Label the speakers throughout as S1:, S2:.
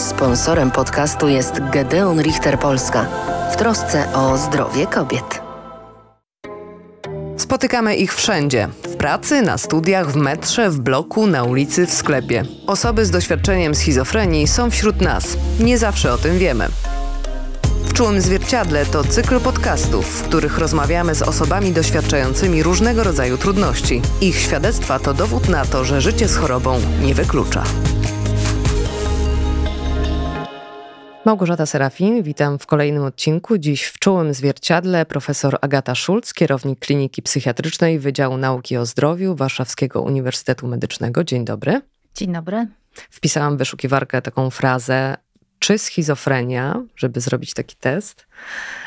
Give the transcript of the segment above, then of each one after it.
S1: Sponsorem podcastu jest Gedeon Richter Polska w trosce o zdrowie kobiet.
S2: Spotykamy ich wszędzie. W pracy, na studiach, w metrze, w bloku, na ulicy, w sklepie. Osoby z doświadczeniem schizofrenii są wśród nas. Nie zawsze o tym wiemy. W Czułym Zwierciadle to cykl podcastów, w których rozmawiamy z osobami doświadczającymi różnego rodzaju trudności. Ich świadectwa to dowód na to, że życie z chorobą nie wyklucza. Małgorzata Serafin, witam w kolejnym odcinku. Dziś w czołym zwierciadle profesor Agata Schulz, kierownik Kliniki Psychiatrycznej Wydziału Nauki o Zdrowiu Warszawskiego Uniwersytetu Medycznego. Dzień dobry.
S3: Dzień dobry.
S2: Wpisałam w wyszukiwarkę taką frazę czy schizofrenia, żeby zrobić taki test.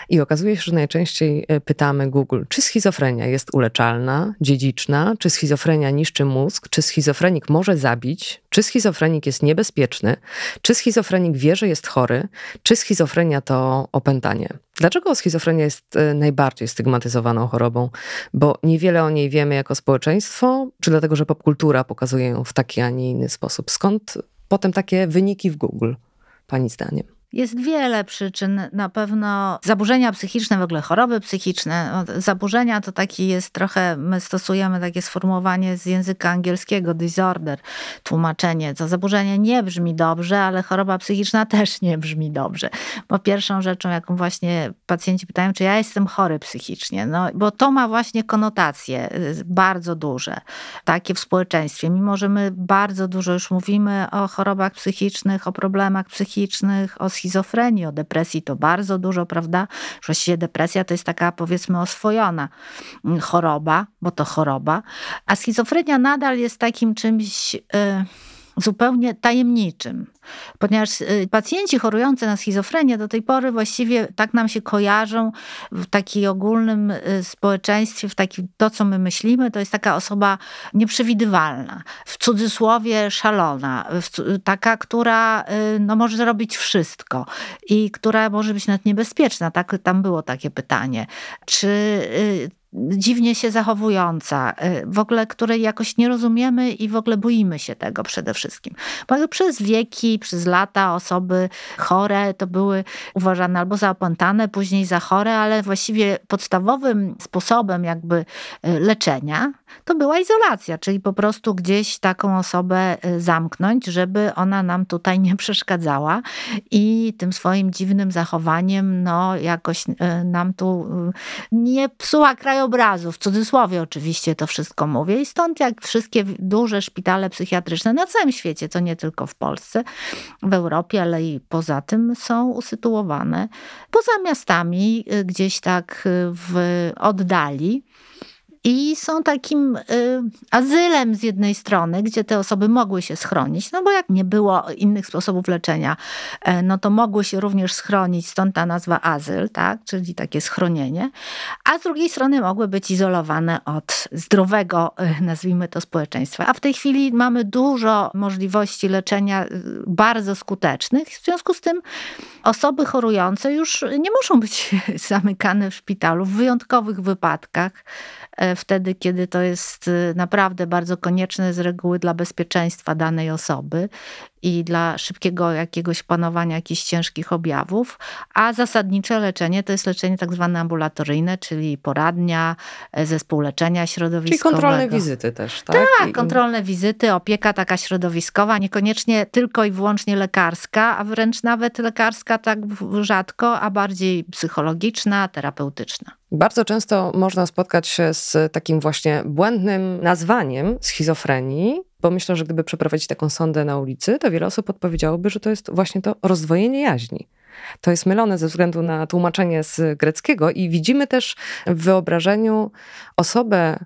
S2: I okazuje się, że najczęściej e, pytamy Google, czy schizofrenia jest uleczalna, dziedziczna, czy schizofrenia niszczy mózg, czy schizofrenik może zabić, czy schizofrenik jest niebezpieczny, czy schizofrenik wie, że jest chory, czy schizofrenia to opętanie. Dlaczego schizofrenia jest e, najbardziej stygmatyzowaną chorobą? Bo niewiele o niej wiemy jako społeczeństwo, czy dlatego, że popkultura pokazuje ją w taki, a nie inny sposób? Skąd potem takie wyniki w Google? Pani zdaniem?
S3: Jest wiele przyczyn. Na pewno zaburzenia psychiczne, w ogóle choroby psychiczne. No, zaburzenia to taki jest trochę, my stosujemy takie sformułowanie z języka angielskiego, disorder, tłumaczenie. To zaburzenie nie brzmi dobrze, ale choroba psychiczna też nie brzmi dobrze. Bo pierwszą rzeczą, jaką właśnie pacjenci pytają, czy ja jestem chory psychicznie, no, bo to ma właśnie konotacje y, bardzo duże, takie w społeczeństwie. Mimo, że my bardzo dużo już mówimy o chorobach psychicznych, o problemach psychicznych, o schizofrenii, o depresji to bardzo dużo, prawda? Właściwie depresja to jest taka powiedzmy oswojona choroba, bo to choroba, a schizofrenia nadal jest takim czymś... Yy, zupełnie tajemniczym, ponieważ y, pacjenci chorujący na schizofrenię do tej pory właściwie tak nam się kojarzą w takim ogólnym y, społeczeństwie, w takim to, co my myślimy, to jest taka osoba nieprzewidywalna, w cudzysłowie szalona, taka, która y, no, może zrobić wszystko i która może być nawet niebezpieczna. Tak, tam było takie pytanie. Czy dziwnie się zachowująca, y, w ogóle której jakoś nie rozumiemy i w ogóle boimy się tego przede wszystkim. Bo przez wieki, przez lata osoby chore to były uważane albo za opętane, później za chore, ale właściwie podstawowym sposobem jakby y, leczenia to była izolacja, czyli po prostu gdzieś taką osobę y, zamknąć, żeby ona nam tutaj nie przeszkadzała i tym swoim dziwnym zachowaniem no jakoś nam tu nie psuła krajobrazu obrazu, w cudzysłowie oczywiście to wszystko mówię. I stąd jak wszystkie duże szpitale psychiatryczne na całym świecie, to nie tylko w Polsce, w Europie, ale i poza tym są usytuowane poza miastami, y, gdzieś tak y, w oddali i są takim y, azylem z jednej strony, gdzie te osoby mogły się schronić, no bo jak nie było innych sposobów leczenia, e, no to mogły się również schronić, stąd ta nazwa azyl, tak, czyli takie schronienie, a z drugiej strony mogły być izolowane od zdrowego, y, nazwijmy to, społeczeństwa. A w tej chwili mamy dużo możliwości leczenia y, bardzo skutecznych, w związku z tym osoby chorujące już nie muszą być zamykane w szpitalu w wyjątkowych wypadkach. E, wtedy, kiedy to jest y, naprawdę bardzo konieczne z reguły dla bezpieczeństwa danej osoby i dla szybkiego jakiegoś panowania jakichś ciężkich objawów, a zasadnicze leczenie to jest leczenie tak zwane ambulatoryjne, czyli poradnia, e, zespół leczenia środowiskowego.
S2: Czyli kontrolne wizyty też, tak?
S3: Tak, kontrolne wizyty, opieka taka środowiskowa, niekoniecznie tylko i wyłącznie lekarska, a wręcz nawet lekarska tak rzadko, a bardziej psychologiczna, terapeutyczna.
S2: Bardzo często można spotkać się z takim właśnie błędnym nazwaniem schizofrenii, bo myślę, że gdyby przeprowadzić taką sondę na ulicy, to wiele osób odpowiedziałoby, że to jest właśnie to rozdwojenie jaźni. To jest mylone ze względu na tłumaczenie z greckiego i widzimy też w wyobrażeniu osobę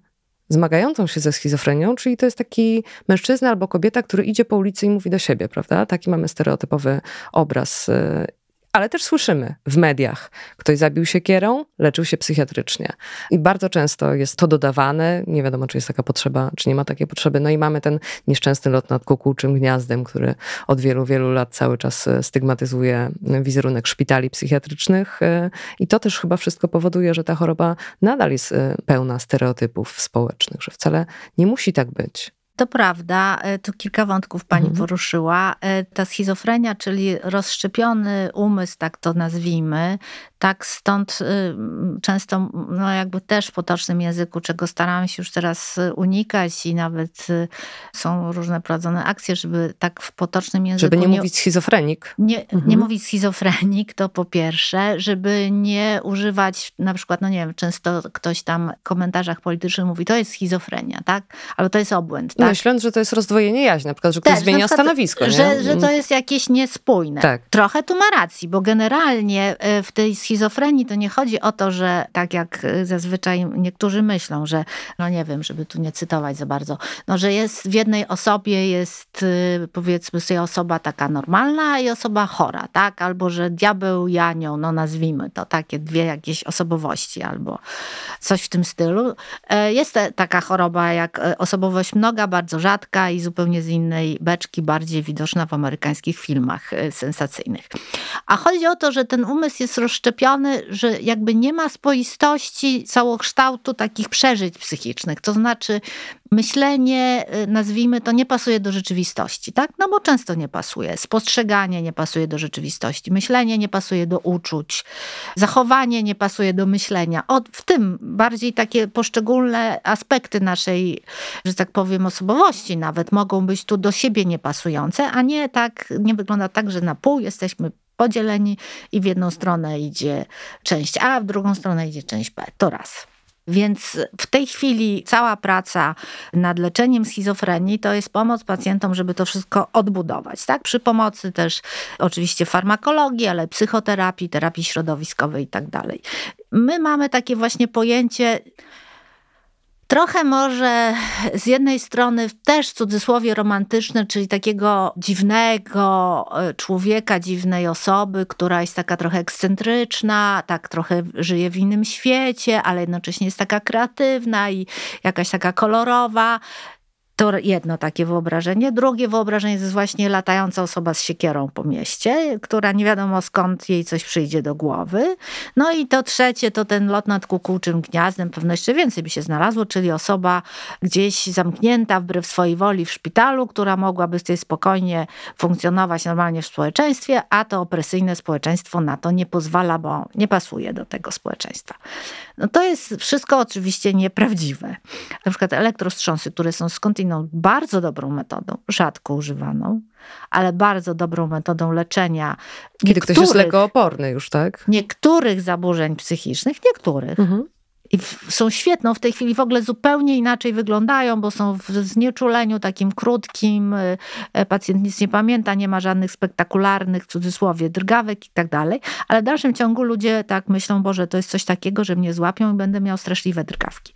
S2: zmagającą się ze schizofrenią, czyli to jest taki mężczyzna albo kobieta, który idzie po ulicy i mówi do siebie, prawda? Taki mamy stereotypowy obraz y, ale też słyszymy w mediach, ktoś zabił się kierą, leczył się psychiatrycznie. I bardzo często jest to dodawane, nie wiadomo, czy jest taka potrzeba, czy nie ma takiej potrzeby. No i mamy ten nieszczęsny lot nad kukułczym gniazdem, który od wielu, wielu lat cały czas e, stygmatyzuje wizerunek szpitali psychiatrycznych. E, I to też chyba wszystko powoduje, że ta choroba nadal jest e, pełna stereotypów społecznych, że wcale nie musi tak być
S3: To prawda, e, tu kilka wątków pani
S2: Mhm.
S3: poruszyła. E, Ta schizofrenia, czyli rozszczepiony umysł, tak to nazwijmy, tak stąd y, często, no jakby też w potocznym języku, czego staramy się już teraz y, unikać i nawet y, są różne prowadzone akcje, żeby tak w potocznym języku
S2: Żeby nie mówić schizofrenik.
S3: nie,
S2: Mhm.
S3: nie mówić schizofrenik, to po pierwsze, żeby nie używać, na przykład, no nie wiem, często ktoś tam w komentarzach politycznych mówi, to jest schizofrenia, tak? Albo to jest obłęd, tak?
S2: Myśląc, że to jest rozdwojenie jaźni, na przykład, że ktoś
S3: Też,
S2: zmienia
S3: na przykład,
S2: stanowisko. nie?
S3: Że, że to
S2: Mm.
S3: jest jakieś niespójne.
S2: Tak.
S3: Trochę tu ma racji, bo generalnie e, w tej schizofrenii to nie chodzi o to, że tak jak e, zazwyczaj niektórzy myślą, że no nie wiem, żeby tu nie cytować za bardzo, no że jest w jednej osobie jest e, powiedzmy sobie osoba taka normalna i osoba chora, tak? Albo że diabeł i anioł, no nazwijmy to, takie dwie jakieś osobowości albo coś w tym stylu. E, Jest taka choroba jak e, osobowość mnoga, bardzo rzadka i zupełnie z innej beczki, bardziej widoczna w amerykańskich filmach e, sensacyjnych. A chodzi o to, że ten umysł jest rozszczepiony, że jakby nie ma spoistości całokształtu takich przeżyć psychicznych. To znaczy myślenie, y, nazwijmy to, nie pasuje do rzeczywistości, tak? No bo często nie pasuje. Spostrzeganie nie pasuje do rzeczywistości. Myślenie nie pasuje do uczuć. Zachowanie nie pasuje do myślenia. O, w tym bardziej takie poszczególne aspekty naszej, że tak powiem, osobowości nawet mogą być tu do siebie niepasujące, a nie tak, nie wygląda tak, że na pół jesteśmy podzieleni i w jedną stronę idzie część A, w drugą stronę idzie część B. To raz. Więc w tej chwili cała praca nad leczeniem schizofrenii to jest pomoc pacjentom, żeby to wszystko odbudować. Tak? Przy pomocy też oczywiście farmakologii, ale psychoterapii, terapii środowiskowej i tak dalej. My mamy takie właśnie pojęcie Trochę może z jednej strony też w cudzysłowie romantyczne, czyli takiego dziwnego e, człowieka, dziwnej osoby, która jest taka trochę ekscentryczna, tak trochę żyje w innym świecie, ale jednocześnie jest taka kreatywna i jakaś taka kolorowa. To jedno takie wyobrażenie. Drugie wyobrażenie jest właśnie latająca osoba z siekierą po mieście, która nie wiadomo skąd jej coś przyjdzie do głowy. No i to trzecie to ten lot nad kukułczym gniazdem, pewno jeszcze więcej by się znalazło, czyli osoba gdzieś zamknięta wbrew swojej woli w szpitalu, która mogłaby sobie spokojnie funkcjonować normalnie w społeczeństwie, a to opresyjne społeczeństwo na to nie pozwala, bo nie pasuje do tego społeczeństwa. No to jest wszystko oczywiście nieprawdziwe. Na przykład elektrostrząsy, które są skądinąd bardzo dobrą metodą, rzadko używaną, ale bardzo dobrą metodą leczenia
S2: Kiedy ktoś jest już, tak?
S3: niektórych zaburzeń psychicznych, niektórych.
S2: Mhm.
S3: I są świetną, w tej chwili w ogóle zupełnie inaczej wyglądają, bo są w znieczuleniu takim krótkim, y, y, pacjent nic nie pamięta, nie ma żadnych spektakularnych, w cudzysłowie, drgawek i tak dalej, ale w dalszym ciągu ludzie tak myślą, Boże, to jest coś takiego, że mnie złapią i będę miał straszliwe drgawki.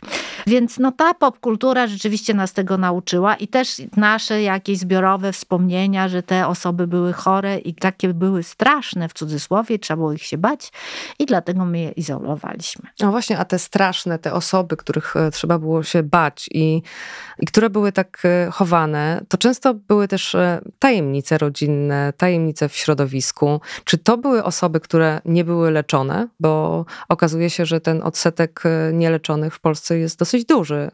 S3: Więc no ta popkultura rzeczywiście nas tego nauczyła i też nasze jakieś zbiorowe wspomnienia, że te osoby były chore i takie były straszne w cudzysłowie, trzeba było ich się bać i dlatego my je izolowaliśmy.
S2: No właśnie, a te straszne, te osoby, których e, trzeba było się bać i, i które były tak e, chowane, to często były też e, tajemnice rodzinne, tajemnice w środowisku. Czy to były osoby, które nie były leczone? Bo okazuje się, że ten odsetek nieleczonych w Polsce jest dosyć duży.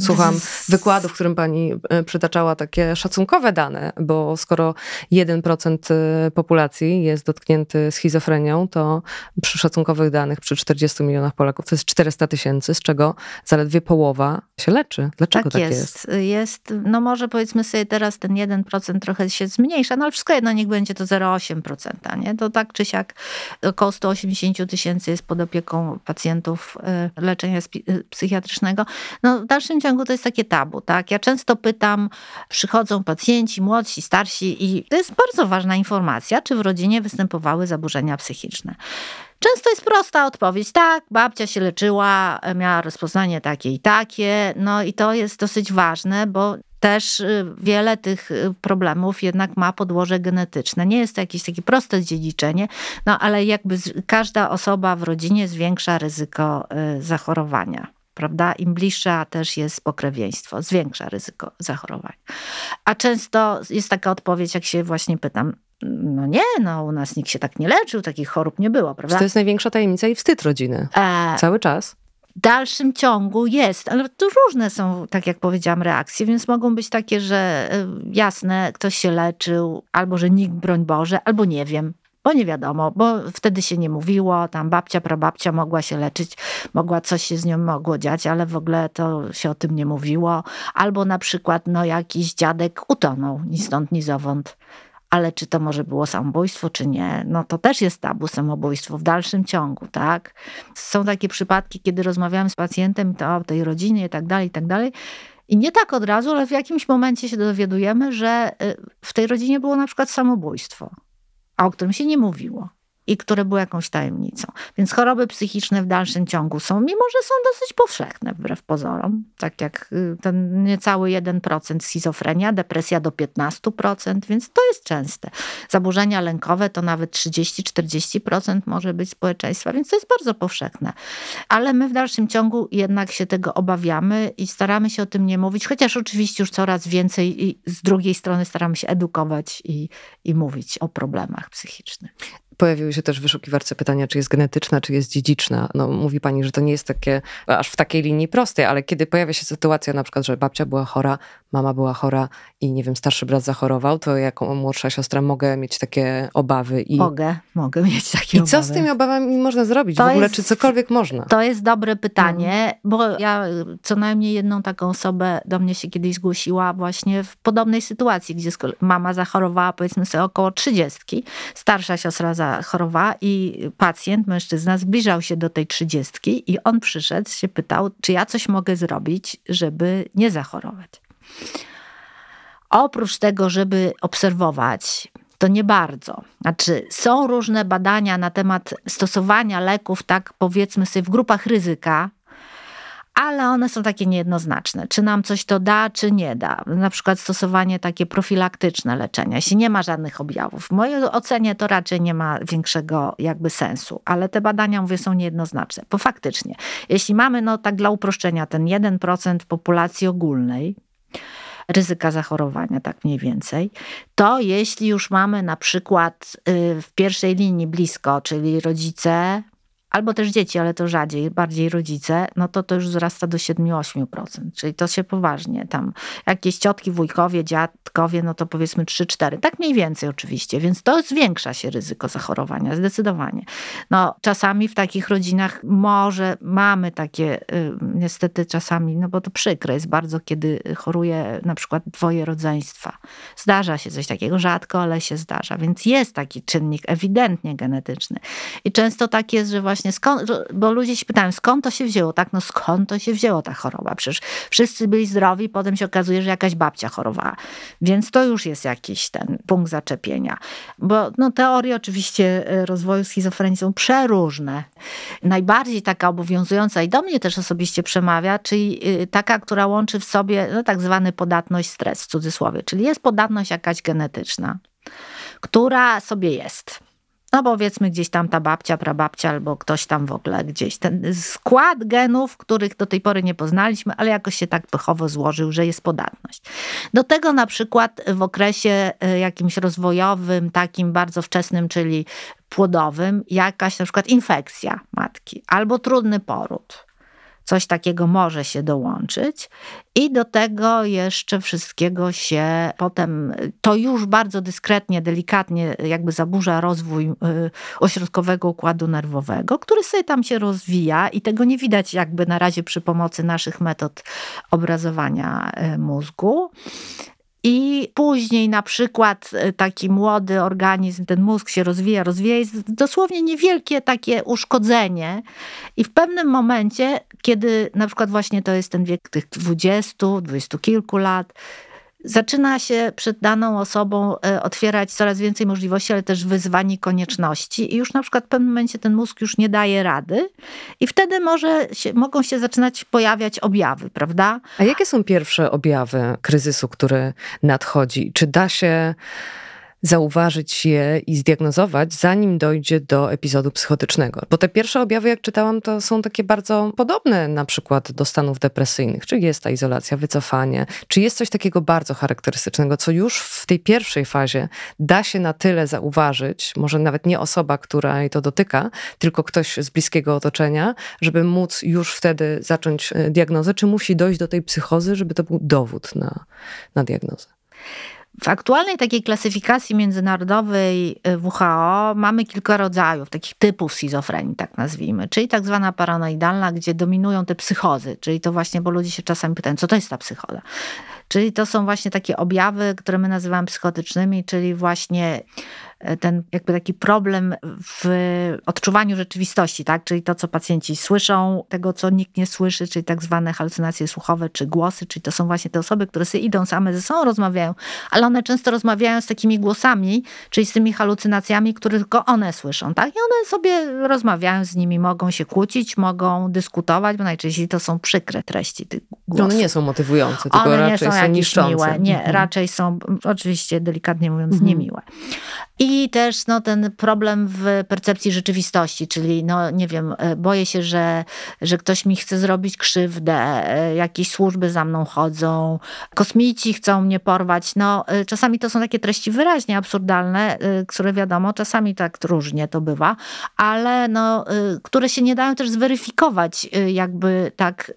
S2: Słucham wykładu, w którym pani przytaczała takie szacunkowe dane, bo skoro 1% e, populacji jest dotknięty schizofrenią, to przy szacunkowych danych przy 40 milionach Polaków to jest 400 tysięcy, z czego zaledwie połowa się leczy. Dlaczego tak, jest?
S3: jest. jest. No może powiedzmy sobie teraz ten 1% trochę się zmniejsza, no ale wszystko jedno niech będzie to 0,8%, nie? To tak czy siak około 180 tysięcy jest pod opieką pacjentów y, leczenia y, psychiatrycznego. No w dalszym ciągu to jest takie tabu, tak? Ja często pytam, przychodzą pacjenci młodsi, starsi i to jest bardzo ważna informacja, czy w rodzinie występowały zaburzenia psychiczne. Często jest prosta odpowiedź. Tak, babcia się leczyła, miała rozpoznanie takie i takie. No i to jest dosyć ważne, bo też y, wiele tych y, problemów jednak ma podłoże genetyczne. Nie jest to jakieś takie proste dziedziczenie, no ale jakby każda osoba w rodzinie zwiększa ryzyko y, zachorowania. Prawda? Im bliższa też jest pokrewieństwo, zwiększa ryzyko zachorowania. A często jest taka odpowiedź, jak się właśnie pytam, no nie, no u nas nikt się tak nie leczył, takich chorób nie było, prawda?
S2: To jest największa tajemnica i wstyd rodziny.
S3: E,
S2: Cały czas.
S3: w dalszym ciągu jest, ale to różne są, tak jak powiedziałam, reakcje, więc mogą być takie, że y, jasne, ktoś się leczył, albo że nikt, broń Boże, albo nie wiem, bo nie wiadomo, bo wtedy się nie mówiło, tam babcia, prababcia mogła się leczyć, mogła coś się z nią mogło dziać, ale w ogóle to się o tym nie mówiło. Albo na przykład no, jakiś dziadek utonął ni stąd, ni zowąd. Ale czy to może było samobójstwo, czy nie? No to też jest tabu samobójstwo w dalszym ciągu, tak? Są takie przypadki, kiedy rozmawiamy z pacjentem to o tej rodzinie i tak dalej, i tak dalej. I nie tak od razu, ale w jakimś momencie się dowiadujemy, że y, w tej rodzinie było na przykład samobójstwo a o którym się nie mówiło i które były jakąś tajemnicą. Więc choroby psychiczne w dalszym ciągu są, mimo że są dosyć powszechne wbrew pozorom, tak jak y, ten niecały 1% schizofrenia, depresja do 15%, więc to jest częste. Zaburzenia lękowe to nawet 30-40% może być społeczeństwa, więc to jest bardzo powszechne. Ale my w dalszym ciągu jednak się tego obawiamy i staramy się o tym nie mówić, chociaż oczywiście już coraz więcej i z drugiej strony staramy się edukować i, i mówić o problemach psychicznych.
S2: Pojawiły się też w wyszukiwarce pytania, czy jest genetyczna, czy jest dziedziczna. No, mówi pani, że to nie jest takie aż w takiej linii prostej, ale kiedy pojawia się sytuacja na przykład, że babcia była chora, mama była chora i nie wiem, starszy brat zachorował, to jako młodsza siostra mogę mieć takie obawy. I...
S3: Mogę, mogę mieć takie
S2: I
S3: obawy.
S2: co z tymi obawami można zrobić?
S3: To
S2: w ogóle,
S3: jest-
S2: czy cokolwiek można?
S3: To jest dobre pytanie, bo ja co najmniej jedną taką osobę do mnie się kiedyś zgłosiła właśnie w podobnej sytuacji, gdzie mama zachorowała powiedzmy sobie około trzydziestki, starsza siostra zachorowała i pacjent, mężczyzna zbliżał się do tej trzydziestki i on przyszedł, się pytał, czy ja coś mogę zrobić, żeby nie zachorować. Oprócz tego, żeby obserwować, to nie bardzo. Znaczy, są różne badania na temat stosowania leków, tak powiedzmy sobie, w grupach ryzyka, ale one są takie niejednoznaczne. Czy nam coś to da, czy nie da. Na przykład stosowanie takie profilaktyczne leczenia, jeśli nie ma żadnych objawów. W mojej ocenie to raczej nie ma większego jakby sensu, ale te badania, mówię, są niejednoznaczne. Bo faktycznie, jeśli mamy, no tak dla uproszczenia, ten 1% populacji ogólnej, ryzyka zachorowania, tak mniej więcej, to jeśli już mamy na przykład y, w pierwszej linii blisko, czyli rodzice, albo też dzieci, ale to rzadziej, bardziej rodzice, no to to już wzrasta do 7-8%, czyli to się poważnie tam, jakieś ciotki, wujkowie, dziadkowie, no to powiedzmy 3-4, tak mniej więcej oczywiście, więc to zwiększa się ryzyko zachorowania, zdecydowanie. No czasami w takich rodzinach może mamy takie, y, niestety czasami, no bo to przykre jest bardzo, kiedy choruje na przykład dwoje rodzeństwa. Zdarza się coś takiego, rzadko, ale się zdarza, więc jest taki czynnik ewidentnie genetyczny. I często tak jest, że właśnie skąd, bo ludzie się pytają, skąd to się wzięło, tak, no skąd to się wzięło ta choroba, przecież wszyscy byli zdrowi, potem się okazuje, że jakaś babcia chorowała, więc to już jest jakiś ten punkt zaczepienia, bo no, teorie oczywiście e, rozwoju schizofrenii są przeróżne. Najbardziej taka obowiązująca i do mnie też osobiście przemawia, czyli y, taka, która łączy w sobie no, tak zwany podatność stres w cudzysłowie, czyli jest podatność jakaś genetyczna, która sobie jest. No powiedzmy gdzieś tam ta babcia, prababcia albo ktoś tam w ogóle gdzieś. Ten skład genów, których do tej pory nie poznaliśmy, ale jakoś się tak pechowo złożył, że jest podatność. Do tego na przykład w okresie y, jakimś rozwojowym, takim bardzo wczesnym, czyli płodowym, jakaś na przykład infekcja matki albo trudny poród. Coś takiego może się dołączyć. I do tego jeszcze wszystkiego się potem, to już bardzo dyskretnie, delikatnie jakby zaburza rozwój y, ośrodkowego układu nerwowego, który sobie tam się rozwija i tego nie widać jakby na razie przy pomocy naszych metod obrazowania y, mózgu. I później na przykład y, taki młody organizm, ten mózg się rozwija, rozwija, jest dosłownie niewielkie takie uszkodzenie. I w pewnym momencie, kiedy na przykład właśnie to jest ten wiek tych 20, 20 kilku lat, zaczyna się przed daną osobą e, otwierać coraz więcej możliwości, ale też wyzwań i konieczności. I już na przykład w pewnym momencie ten mózg już nie daje rady i wtedy może się, mogą się zaczynać pojawiać objawy, prawda?
S2: A jakie są pierwsze objawy kryzysu, który nadchodzi? Czy da się zauważyć je i zdiagnozować, zanim dojdzie do epizodu psychotycznego. Bo te pierwsze objawy, jak czytałam, to są takie bardzo podobne na przykład do stanów depresyjnych. Czy jest ta izolacja, wycofanie, czy jest coś takiego bardzo charakterystycznego, co już w tej pierwszej fazie da się na tyle zauważyć, może nawet nie osoba, która jej to dotyka, tylko ktoś z bliskiego otoczenia, żeby móc już wtedy zacząć e, diagnozę, czy musi dojść do tej psychozy, żeby to był dowód na, na diagnozę.
S3: W aktualnej takiej klasyfikacji międzynarodowej y, WHO mamy kilka rodzajów, takich typów schizofrenii, tak nazwijmy, czyli tak zwana paranoidalna, gdzie dominują te psychozy, czyli to właśnie, bo ludzie się czasami pytają, co to jest ta psychoza? Czyli to są właśnie takie objawy, które my nazywamy psychotycznymi, czyli właśnie E, ten jakby taki problem w odczuwaniu rzeczywistości, tak? Czyli to, co pacjenci słyszą, tego, co nikt nie słyszy, czyli tak zwane halucynacje słuchowe czy głosy, czyli to są właśnie te osoby, które sobie idą same ze sobą, rozmawiają, ale one często rozmawiają z takimi głosami, czyli z tymi halucynacjami, które tylko one słyszą, tak? I one sobie rozmawiają z nimi, mogą się kłócić, mogą dyskutować, bo najczęściej to są przykre treści tych głosów.
S2: One nie są motywujące, tylko
S3: one
S2: raczej
S3: nie są,
S2: są niszczące.
S3: Miłe. Nie,
S2: mhm.
S3: raczej są, oczywiście delikatnie mówiąc,
S2: Mhm.
S3: niemiłe. I też no, ten problem w percepcji rzeczywistości, czyli no nie wiem, e, boję się, że, że ktoś mi chce zrobić krzywdę, e, jakieś służby za mną chodzą, kosmici chcą mnie porwać. No e, czasami to są takie treści wyraźnie absurdalne, które wiadomo, czasami tak różnie to bywa, ale no, które się nie dają też zweryfikować jakby tak.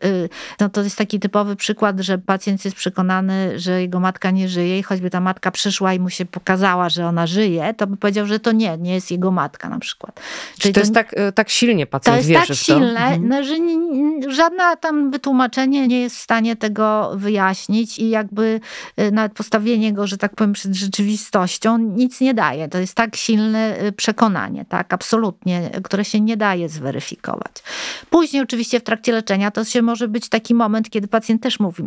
S3: No to jest taki typowy przykład, że pacjent jest przekonany, że jego matka nie żyje i choćby ta matka przyszła i mu się pokazała, że ona żyje, to by powiedział, że to nie, nie jest jego matka na przykład.
S2: Czyli to, jest tak, e, tak silnie pacjent
S3: to jest
S2: wierzy
S3: tak
S2: to.
S3: silne,
S2: Mhm.
S3: no, że nie, żadne tam wytłumaczenie nie jest w stanie tego wyjaśnić i jakby y, nawet postawienie go, że tak powiem, przed rzeczywistością nic nie daje. To jest tak silne y, przekonanie, tak, absolutnie, które się nie daje zweryfikować. Później oczywiście w trakcie leczenia to się może być taki moment, kiedy pacjent też mówi,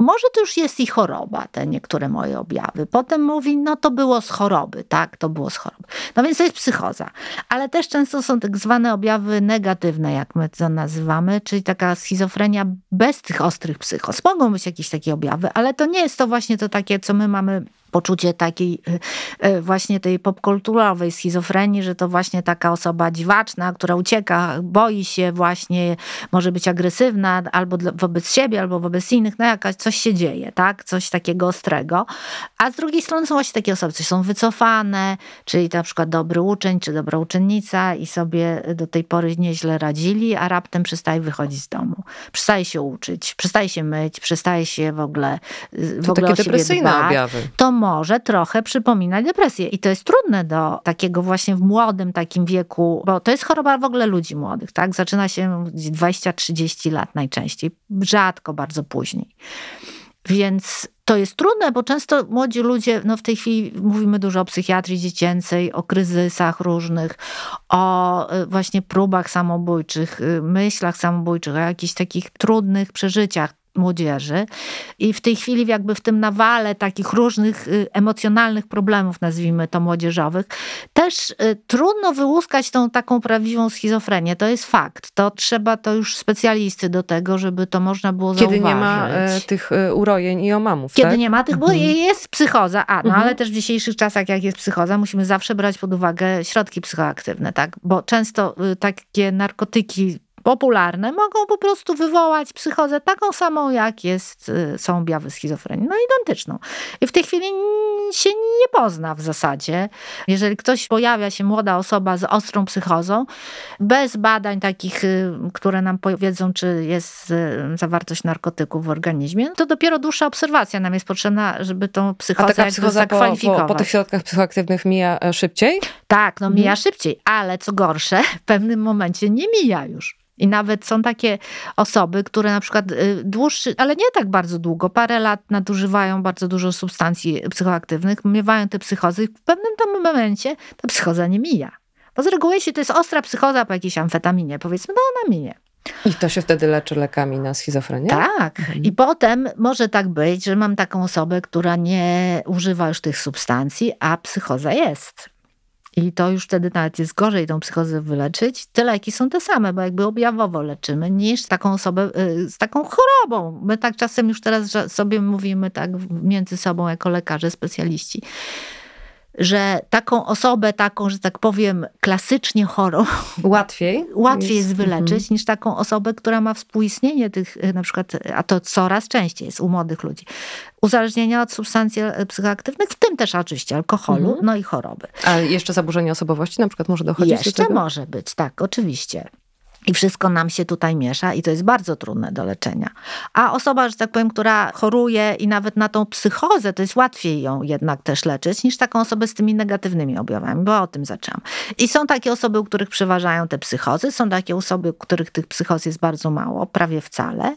S3: może to już jest i choroba, te niektóre moje objawy. Potem mówi, no to było z choroby, tak, to było z choroby. No więc to jest psychoza. Ale też często są tak zwane objawy negatywne, jak my to nazywamy, czyli taka schizofrenia bez tych ostrych psychos. Mogą być jakieś takie objawy, ale to nie jest to właśnie to takie, co my mamy poczucie takiej y, y, właśnie tej popkulturowej schizofrenii, że to właśnie taka osoba dziwaczna, która ucieka, boi się właśnie, może być agresywna albo wobec siebie, albo wobec innych, no jakaś coś się dzieje, tak? Coś takiego ostrego. A z drugiej strony są właśnie takie osoby, które są wycofane, czyli na przykład dobry uczeń, czy dobra uczennica i sobie do tej pory nieźle radzili, a raptem przestaje wychodzić z domu. Przestaje się uczyć, przestaje się myć, przestaje się w ogóle w
S2: To
S3: ogóle
S2: takie
S3: o siebie dbać.
S2: objawy.
S3: To może trochę przypominać depresję. I to jest trudne do takiego właśnie w młodym takim wieku, bo to jest choroba w ogóle ludzi młodych, tak? Zaczyna się 20-30 lat najczęściej, rzadko bardzo później. Więc to jest trudne, bo często młodzi ludzie, no w tej chwili mówimy dużo o psychiatrii dziecięcej, o kryzysach różnych, o y, właśnie próbach samobójczych, y, myślach samobójczych, o jakichś takich trudnych przeżyciach młodzieży. I w tej chwili jakby w tym nawale takich różnych y, emocjonalnych problemów, nazwijmy to młodzieżowych, też y, trudno wyłuskać tą taką prawdziwą schizofrenię. To jest fakt. To trzeba to już specjalisty do tego, żeby to można było
S2: Kiedy
S3: zauważyć.
S2: nie ma e, tych e, urojeń i omamów,
S3: Kiedy
S2: tak?
S3: nie ma tych, bo
S2: Mhm.
S3: jest psychoza, a no
S2: Mhm.
S3: ale też w dzisiejszych czasach, jak jest psychoza, musimy zawsze brać pod uwagę środki psychoaktywne, tak? Bo często y, takie narkotyki popularne mogą po prostu wywołać psychozę taką samą, jak jest, y, są objawy schizofrenii. No identyczną. I w tej chwili się nie pozna w zasadzie. Jeżeli ktoś pojawia się, młoda osoba z ostrą psychozą, bez badań takich, y, które nam powiedzą, czy jest y, zawartość narkotyków w organizmie, to dopiero dłuższa obserwacja nam jest potrzebna, żeby tą
S2: A
S3: psychozę
S2: taka
S3: jakby
S2: psychoza po,
S3: zakwalifikować.
S2: po, po tych środkach psychoaktywnych mija e, szybciej?
S3: Tak, no
S2: Mhm.
S3: mija szybciej, ale co gorsze, w pewnym momencie nie mija już. I nawet są takie osoby, które na przykład y, dłuższy, ale nie tak bardzo długo, parę lat nadużywają bardzo dużo substancji psychoaktywnych, miewają te psychozy i w pewnym tam momencie ta psychoza nie mija. Bo z reguły, jeśli to jest ostra psychoza po jakiejś amfetaminie, powiedzmy, no ona minie.
S2: I to się wtedy leczy lekami na schizofrenię?
S3: Tak. I potem może tak być, że mam taką osobę, która nie używa już tych substancji, a psychoza jest. I to już wtedy nawet jest gorzej tą psychozę wyleczyć. Te leki są te same, bo jakby objawowo leczymy, niż taką osobę y, z taką chorobą. My tak czasem już teraz sobie mówimy tak między sobą jako lekarze, specjaliści że taką osobę, taką, że tak powiem, klasycznie chorą,
S2: Łatwiej.
S3: łatwiej jest, wyleczyć
S2: Mhm.
S3: niż taką osobę, która ma współistnienie tych y, na przykład, a to coraz częściej jest u młodych ludzi, uzależnienia od substancji e, psychoaktywnych, w tym też oczywiście alkoholu,
S2: Mhm.
S3: no i choroby.
S2: A jeszcze zaburzenie osobowości na przykład może dochodzić do
S3: Jeszcze
S2: tego?
S3: może być, tak, oczywiście. I wszystko nam się tutaj miesza i to jest bardzo trudne do leczenia. A osoba, że tak powiem, która choruje i nawet na tą psychozę, to jest łatwiej ją jednak też leczyć niż taką osobę z tymi negatywnymi objawami, bo o tym zaczęłam. I są takie osoby, u których przeważają te psychozy, są takie osoby, u których tych psychoz jest bardzo mało, prawie wcale.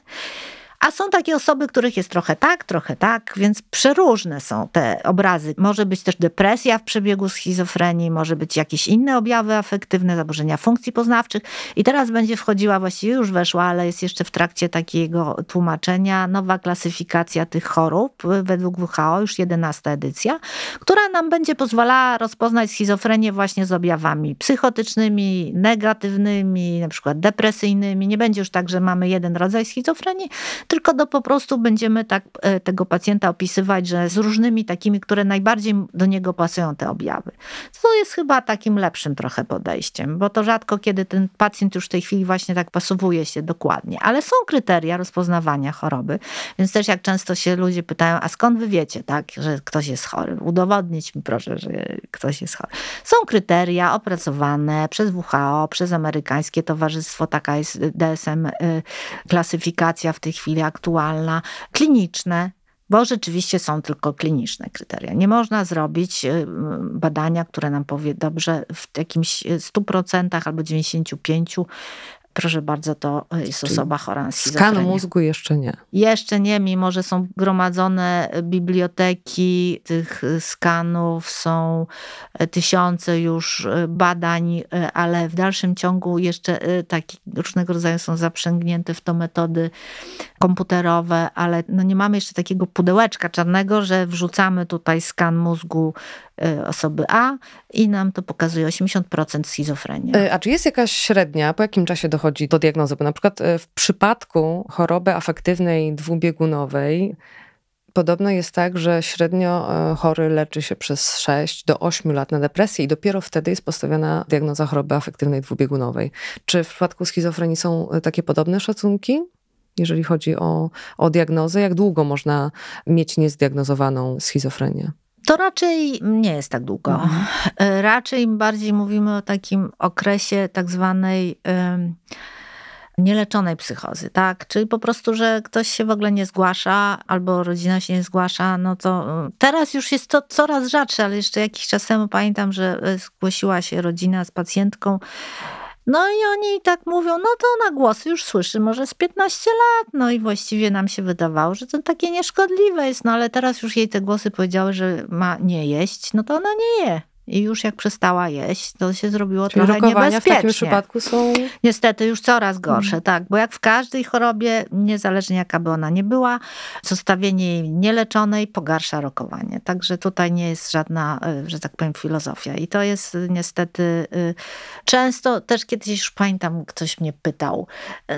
S3: A są takie osoby, których jest trochę tak, trochę tak, więc przeróżne są te obrazy. Może być też depresja w przebiegu schizofrenii, może być jakieś inne objawy afektywne, zaburzenia funkcji poznawczych. I teraz będzie wchodziła, właściwie już weszła, ale jest jeszcze w trakcie takiego tłumaczenia, nowa klasyfikacja tych chorób według WHO, już 11 edycja, która nam będzie pozwalała rozpoznać schizofrenię właśnie z objawami psychotycznymi, negatywnymi, na przykład depresyjnymi. Nie będzie już tak, że mamy jeden rodzaj schizofrenii, tylko do po prostu będziemy tak e, tego pacjenta opisywać, że z różnymi takimi, które najbardziej do niego pasują te objawy. To jest chyba takim lepszym trochę podejściem, bo to rzadko kiedy ten pacjent już w tej chwili właśnie tak pasowuje się dokładnie. Ale są kryteria rozpoznawania choroby, więc też jak często się ludzie pytają, a skąd wy wiecie, tak, że ktoś jest chory? Udowodnić mi proszę, że ktoś jest chory. Są kryteria opracowane przez WHO, przez amerykańskie towarzystwo, taka jest DSM, y, klasyfikacja w tej chwili aktualna, kliniczne, bo rzeczywiście są tylko kliniczne kryteria. Nie można zrobić y, badania, które nam powie, dobrze, w jakimś 100% albo 95%, proszę bardzo, to jest
S2: Czyli
S3: osoba chora na schizofrenię.
S2: Skan mózgu jeszcze nie.
S3: Jeszcze nie, mimo że są gromadzone biblioteki tych skanów, są tysiące już badań, ale w dalszym ciągu jeszcze takie różnego rodzaju są zaprzęgnięte w to metody komputerowe, ale no nie mamy jeszcze takiego pudełeczka czarnego, że wrzucamy tutaj skan mózgu osoby A i nam to pokazuje 80% schizofrenii.
S2: A czy jest jakaś średnia, po jakim czasie dochodzi do diagnozy? Bo na przykład w przypadku choroby afektywnej dwubiegunowej Podobno jest tak, że średnio chory leczy się przez 6 do 8 lat na depresję i dopiero wtedy jest postawiona diagnoza choroby afektywnej dwubiegunowej. Czy w przypadku schizofrenii są takie podobne szacunki? Jeżeli chodzi o, o diagnozę, jak długo można mieć niezdiagnozowaną schizofrenię?
S3: To raczej nie jest tak długo. Mhm. Raczej bardziej mówimy o takim okresie tak zwanej nieleczonej psychozy, tak? Czyli po prostu, że ktoś się w ogóle nie zgłasza, albo rodzina się nie zgłasza, no to teraz już jest to coraz rzadsze, ale jeszcze jakiś czas temu pamiętam, że zgłosiła się rodzina z pacjentką, no i oni tak mówią, no to na głosy już słyszy może z 15 lat. No i właściwie nam się wydawało, że to takie nieszkodliwe jest, no ale teraz już jej te głosy powiedziały, że ma nie jeść, no to ona nie je. I już jak przestała jeść, to się zrobiło
S2: Czyli
S3: trochę niebezpiecznie.
S2: w takim przypadku są...
S3: Niestety już coraz gorsze, hmm. tak. Bo jak w każdej chorobie, niezależnie jaka by ona nie była, zostawienie jej nieleczonej pogarsza rokowanie. Także tutaj nie jest żadna, że tak powiem, filozofia. I to jest niestety często, też kiedyś już pamiętam, ktoś mnie pytał,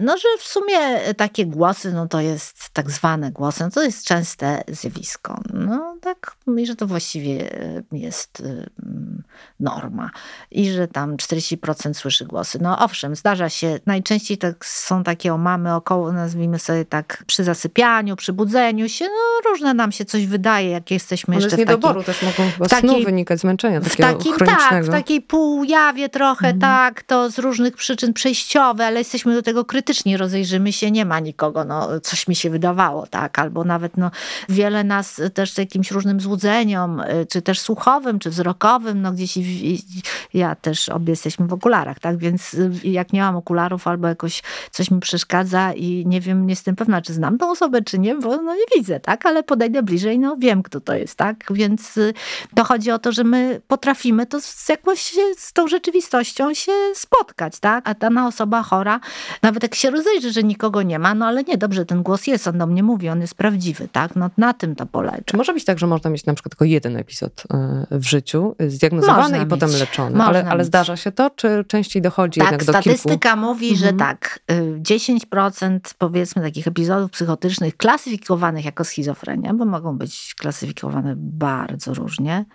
S3: no że w sumie takie głosy, no to jest tak zwane głosy, no to jest częste zjawisko. No tak, i że to właściwie jest norma i że tam 40% słyszy głosy. No owszem, zdarza się. Najczęściej tak są takie omamy około, nazwijmy sobie tak, przy zasypianiu, przy budzeniu się. No różne nam się coś wydaje, jak jesteśmy
S2: One
S3: jeszcze
S2: z niedoboru też mogą chyba
S3: takiej,
S2: snu wynikać, zmęczenia
S3: w
S2: takiego
S3: takim,
S2: chronicznego.
S3: Tak, w takiej półjawie trochę,
S2: Mhm.
S3: tak, to z różnych przyczyn przejściowe, ale jesteśmy do tego krytyczni, rozejrzymy się, nie ma nikogo, no coś mi się wydawało, tak, albo nawet no wiele nas też jakimś różnym złudzeniom, czy też słuchowym, czy wzrokowym, no gdzieś ja też obie jesteśmy w okularach, tak? Więc jak nie mam okularów albo jakoś coś mi przeszkadza i nie wiem, nie jestem pewna, czy znam tą osobę, czy nie, bo no nie widzę, tak? Ale podejdę bliżej, no wiem, kto to jest, tak? Więc to chodzi o to, że my potrafimy to z jakoś z tą rzeczywistością się spotkać, tak? A dana osoba chora, nawet jak się rozejrzy, że nikogo nie ma, no ale nie, dobrze, ten głos jest, on do mnie mówi, on jest prawdziwy, tak? No na tym to polega.
S2: Czy może być tak, że można mieć na przykład tylko jeden epizod w życiu, zdiagnozowany
S3: Można
S2: i
S3: mieć.
S2: potem leczony.
S3: Można
S2: Ale, ale zdarza się to, czy częściej dochodzi
S3: Tak,
S2: jednak do
S3: statystyka
S2: kilku?
S3: mówi, że
S2: Mhm.
S3: tak, y, 10% powiedzmy takich epizodów psychotycznych klasyfikowanych jako schizofrenia, bo mogą być klasyfikowane bardzo różnie,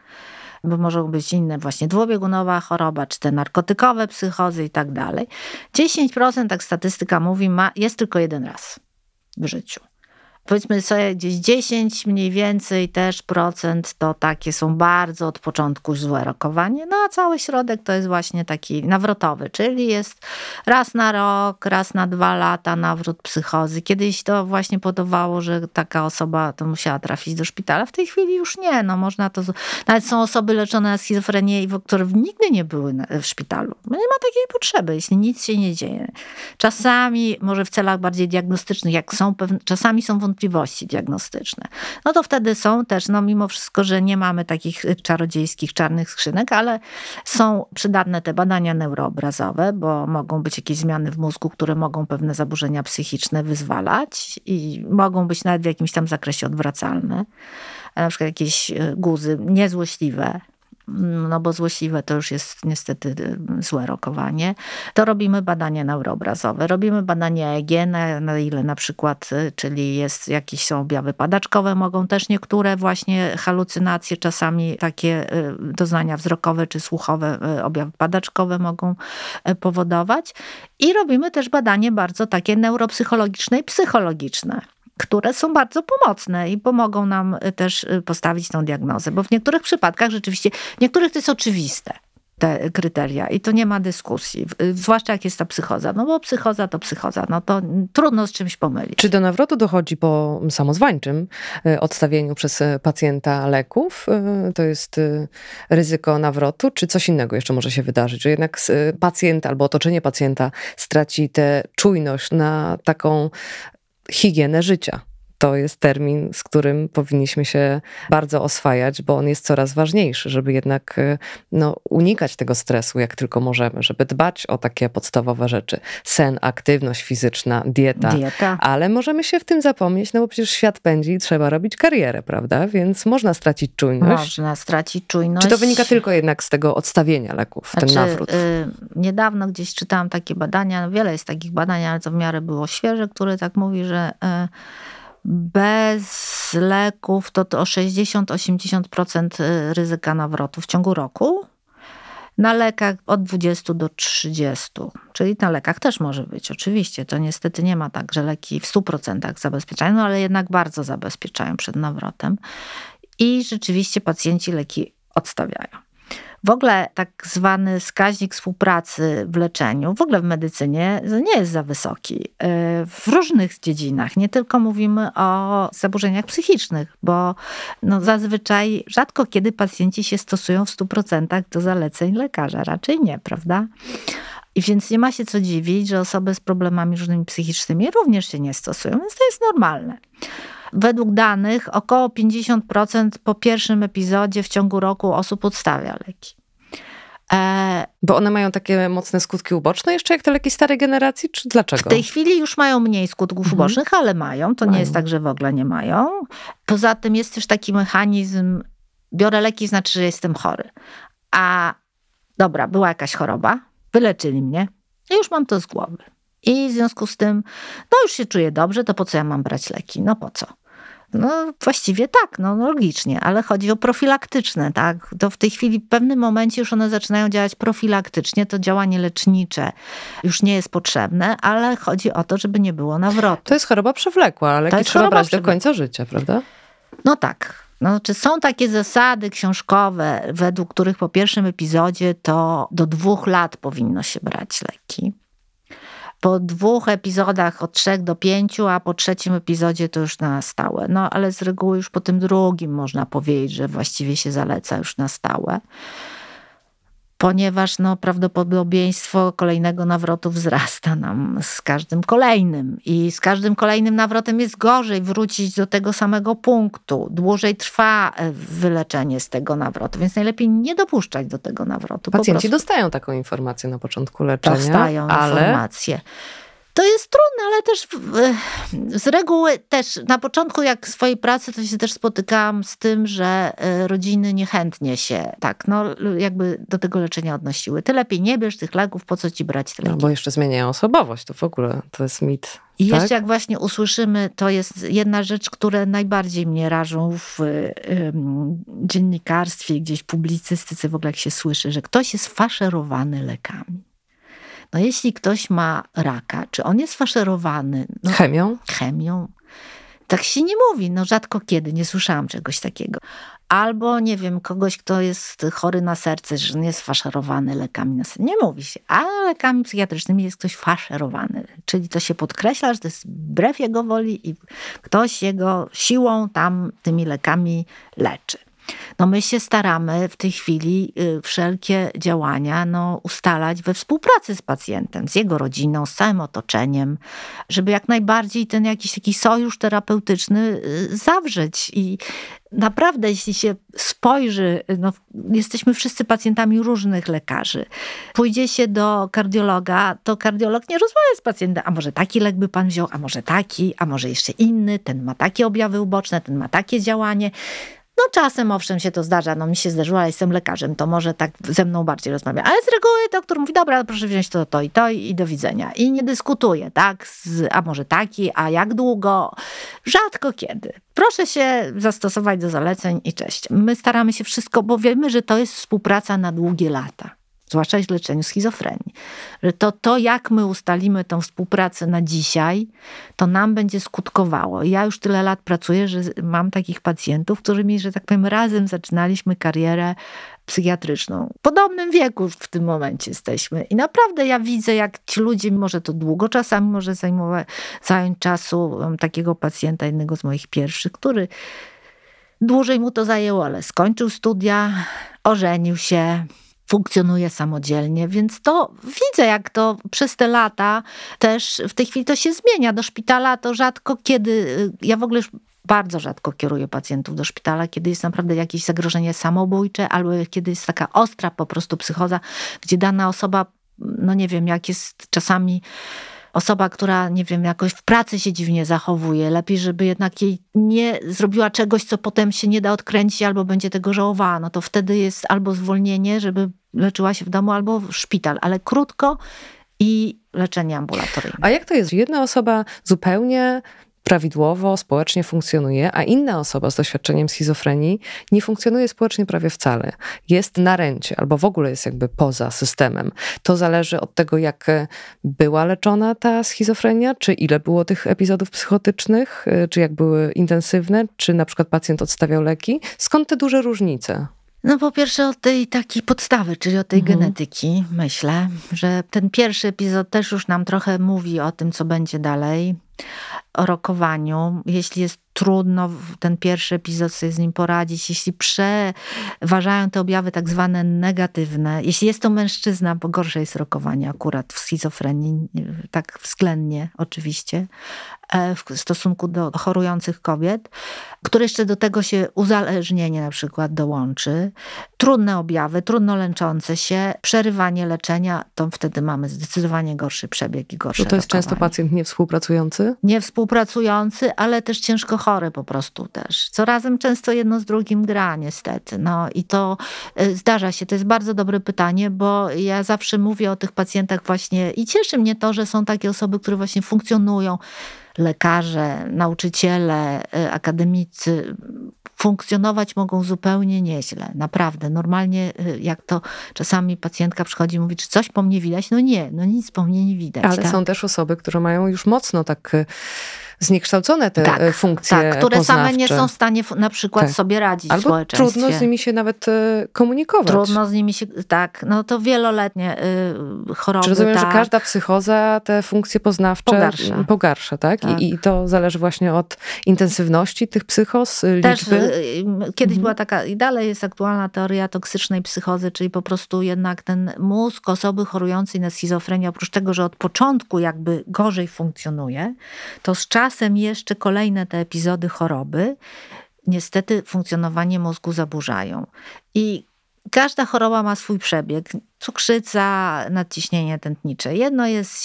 S3: bo mogą być inne właśnie dwubiegunowa choroba, czy te narkotykowe psychozy i tak dalej. 10%, tak statystyka mówi, ma, jest tylko jeden raz w życiu powiedzmy sobie gdzieś 10 mniej więcej też procent to takie są bardzo od początku złe rokowanie, no a cały środek to jest właśnie taki nawrotowy, czyli jest raz na rok, raz na dwa lata nawrót psychozy. Kiedyś to właśnie podawało, że taka osoba to musiała trafić do szpitala, w tej chwili już nie, no można to, nawet są osoby leczone na schizofrenię, które nigdy nie były w szpitalu. Nie ma takiej potrzeby, jeśli nic się nie dzieje. Czasami, może w celach bardziej diagnostycznych, jak są pewne, czasami są wątpliwości, wątpliwości diagnostyczne. No to wtedy są też, no mimo wszystko, że nie mamy takich czarodziejskich czarnych skrzynek, ale są przydatne te badania neuroobrazowe, bo mogą być jakieś zmiany w mózgu, które mogą pewne zaburzenia psychiczne wyzwalać i mogą być nawet w jakimś tam zakresie odwracalne. Na przykład jakieś e, guzy niezłośliwe, no bo złośliwe to już jest niestety y, złe rokowanie, to robimy badania neuroobrazowe. Robimy badania EEG, na, na ile na przykład, y, czyli jest jakieś są objawy padaczkowe, mogą też niektóre właśnie halucynacje, czasami takie y, doznania wzrokowe czy słuchowe, objawy padaczkowe mogą powodować. I robimy też badanie bardzo takie neuropsychologiczne i psychologiczne które są bardzo pomocne i pomogą nam y, też y, postawić tą diagnozę, bo w niektórych przypadkach rzeczywiście, w niektórych to jest oczywiste te kryteria i to nie ma dyskusji, y, zwłaszcza jak jest ta psychoza, no bo psychoza to psychoza, no to trudno z czymś pomylić.
S2: Czy do nawrotu dochodzi po samozwańczym odstawieniu przez pacjenta leków? To jest ryzyko nawrotu, czy coś innego jeszcze może się wydarzyć, że jednak pacjent albo otoczenie pacjenta straci tę czujność na taką higienę życia. To jest termin, z którym powinniśmy się bardzo oswajać, bo on jest coraz ważniejszy, żeby jednak y, no, unikać tego stresu, jak tylko możemy, żeby dbać o takie podstawowe rzeczy. Sen, aktywność fizyczna, dieta. dieta. Ale możemy się w tym zapomnieć, no bo przecież świat pędzi i trzeba robić karierę, prawda? Więc można stracić czujność.
S3: Można stracić czujność.
S2: Czy to wynika tylko jednak z tego odstawienia leków, znaczy, ten nawrót? Y,
S3: niedawno gdzieś czytałam takie badania, wiele jest takich badań, ale to w miarę było świeże, które tak mówi, że y, bez leków to, to o 60-80% y, ryzyka nawrotu w ciągu roku. Na lekach od 20 do 30, czyli na lekach też może być, oczywiście. To niestety nie ma tak, że leki w 100% zabezpieczają, no ale jednak bardzo zabezpieczają przed nawrotem. I rzeczywiście pacjenci leki odstawiają. W ogóle tak zwany wskaźnik współpracy w leczeniu, w ogóle w medycynie, nie jest za wysoki. Y, w różnych dziedzinach, nie tylko mówimy o zaburzeniach psychicznych, bo no zazwyczaj rzadko kiedy pacjenci się stosują w 100% do zaleceń lekarza, raczej nie, prawda? I więc nie ma się co dziwić, że osoby z problemami różnymi psychicznymi również się nie stosują, więc to jest normalne. Według danych około 50% po pierwszym epizodzie w ciągu roku osób odstawia leki.
S2: E, Bo one mają takie mocne skutki uboczne jeszcze jak te leki starej generacji, czy dlaczego?
S3: W tej chwili już mają mniej skutków mhm. ubocznych, ale mają. To mają. nie jest tak, że w ogóle nie mają. Poza tym jest też taki mechanizm, biorę leki, znaczy, że jestem chory. A dobra, była jakaś choroba, wyleczyli mnie i już mam to z głowy. I w związku z tym, no już się czuję dobrze, to po co ja mam brać leki? No po co? No właściwie tak, no logicznie, ale chodzi o profilaktyczne, tak? To w tej chwili w pewnym momencie już one zaczynają działać profilaktycznie, to działanie lecznicze już nie jest potrzebne, ale chodzi o to, żeby nie było nawrotu.
S2: To jest choroba przewlekła, ale leki trzeba brać do końca życia, prawda?
S3: No tak. No, czy są takie zasady książkowe, według których po pierwszym epizodzie to do dwóch lat powinno się brać leki? Po dwóch epizodach od trzech do pięciu, a po trzecim epizodzie to już na stałe. No ale z reguły już po tym drugim można powiedzieć, że właściwie się zaleca już na stałe ponieważ no, prawdopodobieństwo kolejnego nawrotu wzrasta nam z każdym kolejnym. I z każdym kolejnym nawrotem jest gorzej wrócić do tego samego punktu. Dłużej trwa e, wyleczenie z tego nawrotu, więc najlepiej nie dopuszczać do tego nawrotu.
S2: Pacjenci dostają taką informację na początku leczenia.
S3: Dostają ale... informację. To jest trudne, ale też z reguły też na początku jak swojej pracy to się też spotykałam z tym, że e, rodziny niechętnie się tak, no jakby do tego leczenia odnosiły. Ty lepiej nie bierz tych leków, po co ci brać te
S2: no,
S3: leki?
S2: No bo jeszcze zmieniają osobowość, to w ogóle to jest mit.
S3: I
S2: tak?
S3: jeszcze jak właśnie usłyszymy, to jest jedna rzecz, które najbardziej mnie rażą w y, dziennikarstwie, gdzieś w publicystyce, w ogóle jak się słyszy, że ktoś jest faszerowany lekami. No jeśli ktoś ma raka, czy on jest faszerowany? No,
S2: chemią?
S3: Chemią. Tak się nie mówi, no rzadko kiedy, nie słyszałam czegoś takiego. Albo, nie wiem, kogoś, kto jest chory na serce, że nie jest faszerowany lekami na serce. Nie mówi się, a lekami psychiatrycznymi jest ktoś faszerowany. Czyli to się podkreśla, że to jest wbrew jego woli i ktoś jego siłą tam tymi lekami leczy. No my się staramy w tej chwili y, wszelkie działania no, ustalać we współpracy z pacjentem, z jego rodziną, z całym otoczeniem, żeby jak najbardziej ten jakiś taki sojusz terapeutyczny y, zawrzeć. I naprawdę, jeśli się spojrzy, no, jesteśmy wszyscy pacjentami różnych lekarzy. Pójdzie się do kardiologa, to kardiolog nie rozmawia z pacjentem, a może taki lek by pan wziął, a może taki, a może jeszcze inny, ten ma takie objawy uboczne, ten ma takie działanie. No czasem owszem się to zdarza, no mi się zdarzyło, ale jestem lekarzem, to może tak ze mną bardziej rozmawia. Ale z reguły doktor mówi, dobra, proszę wziąć to, to i to i do widzenia. I nie dyskutuje, tak, z, a może taki, a jak długo. Rzadko kiedy. Proszę się zastosować do zaleceń i cześć. My staramy się wszystko, bo wiemy, że to jest współpraca na długie lata zwłaszcza w leczeniu schizofrenii. Że to, to, jak my ustalimy tą współpracę na dzisiaj, to nam będzie skutkowało. Ja już tyle lat pracuję, że mam takich pacjentów, którymi, że tak powiem, razem zaczynaliśmy karierę psychiatryczną. W podobnym wieku w tym momencie jesteśmy. I naprawdę ja widzę, jak ci ludzie, mimo że to długo czasami może zajmować, zająć czasu, mam takiego pacjenta, jednego z moich pierwszych, który dłużej mu to zajęło, ale skończył studia, ożenił się, funkcjonuje samodzielnie, więc to widzę, jak to przez te lata też w tej chwili to się zmienia. Do szpitala to rzadko kiedy, ja w ogóle już bardzo rzadko kieruję pacjentów do szpitala, kiedy jest naprawdę jakieś zagrożenie samobójcze, albo kiedy jest taka ostra po prostu psychoza, gdzie dana osoba, no nie wiem, jak jest czasami osoba, która, nie wiem, jakoś w pracy się dziwnie zachowuje, lepiej, żeby jednak jej nie zrobiła czegoś, co potem się nie da odkręcić, albo będzie tego żałowała, no to wtedy jest albo zwolnienie, żeby leczyła się w domu, albo w szpital, ale krótko i leczenie ambulatoryjne.
S2: A jak to jest? Jedna osoba zupełnie prawidłowo, społecznie funkcjonuje, a inna osoba z doświadczeniem schizofrenii nie funkcjonuje społecznie prawie wcale. Jest na ręcie albo w ogóle jest jakby poza systemem. To zależy od tego, jak była leczona ta schizofrenia, czy ile było tych epizodów psychotycznych, czy jak były intensywne, czy na przykład pacjent odstawiał leki. Skąd te duże różnice?
S3: No po pierwsze od tej takiej podstawy, czyli od tej mhm. genetyki, myślę, że ten pierwszy epizod też już nam trochę mówi o tym, co będzie dalej rokowaniu, jeśli jest trudno ten pierwszy epizod sobie z nim poradzić, jeśli przeważają te objawy tak zwane negatywne, jeśli jest to mężczyzna, bo gorsze jest rokowanie akurat w schizofrenii, tak względnie oczywiście, e, w stosunku do chorujących kobiet, które jeszcze do tego się uzależnienie na przykład dołączy, trudne objawy, trudno lęczące się, przerywanie leczenia, to wtedy mamy zdecydowanie gorszy przebieg i gorsze
S2: To, to jest często pacjent niewspółpracujący?
S3: Niewspółpracujący, ale też ciężko chory po prostu też. Co razem często jedno z drugim gra niestety. No i to y, zdarza się. To jest bardzo dobre pytanie, bo ja zawsze mówię o tych pacjentach właśnie i cieszy mnie to, że są takie osoby, które właśnie funkcjonują. Lekarze, nauczyciele, y, akademicy, funkcjonować mogą zupełnie nieźle. Naprawdę. Normalnie, y, jak to czasami pacjentka przychodzi i mówi, czy coś po mnie widać? No nie, no nic po mnie nie widać.
S2: Ale
S3: tak?
S2: są też osoby, które mają już mocno tak y, zniekształcone te tak, funkcje
S3: tak, które
S2: poznawcze.
S3: same nie są w stanie na przykład tak. sobie radzić
S2: Albo
S3: w społeczeństwie.
S2: trudno z nimi się nawet y, komunikować.
S3: Trudno z nimi się, tak, no to wieloletnie y, choroby.
S2: Czy rozumiem,
S3: tak.
S2: że każda psychoza te funkcje poznawcze
S3: pogarsza,
S2: pogarsza tak? tak. I, I, to zależy właśnie od intensywności tych psychos,
S3: Też,
S2: liczby?
S3: Kiedyś mhm. była taka, i dalej jest aktualna teoria toksycznej psychozy, czyli po prostu jednak ten mózg osoby chorującej na schizofrenię, oprócz tego, że od początku jakby gorzej funkcjonuje, to z czasem jeszcze kolejne te epizody choroby niestety funkcjonowanie mózgu zaburzają. I każda choroba ma swój przebieg. Cukrzyca, nadciśnienie tętnicze. Jedno jest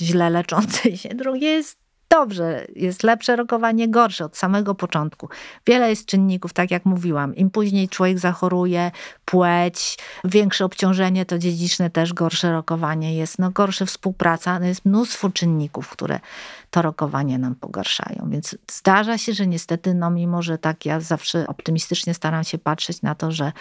S3: źle leczącej się, drugie jest dobrze, jest lepsze rokowanie, gorsze od samego początku. Wiele jest czynników, tak jak mówiłam. Im później człowiek zachoruje, płeć, większe obciążenie to dziedziczne też gorsze rokowanie jest, no gorsze współpraca, no jest mnóstwo czynników, które to rokowanie nam pogarszają. Więc zdarza się, że niestety, no mimo, że tak ja zawsze optymistycznie staram się patrzeć na to, że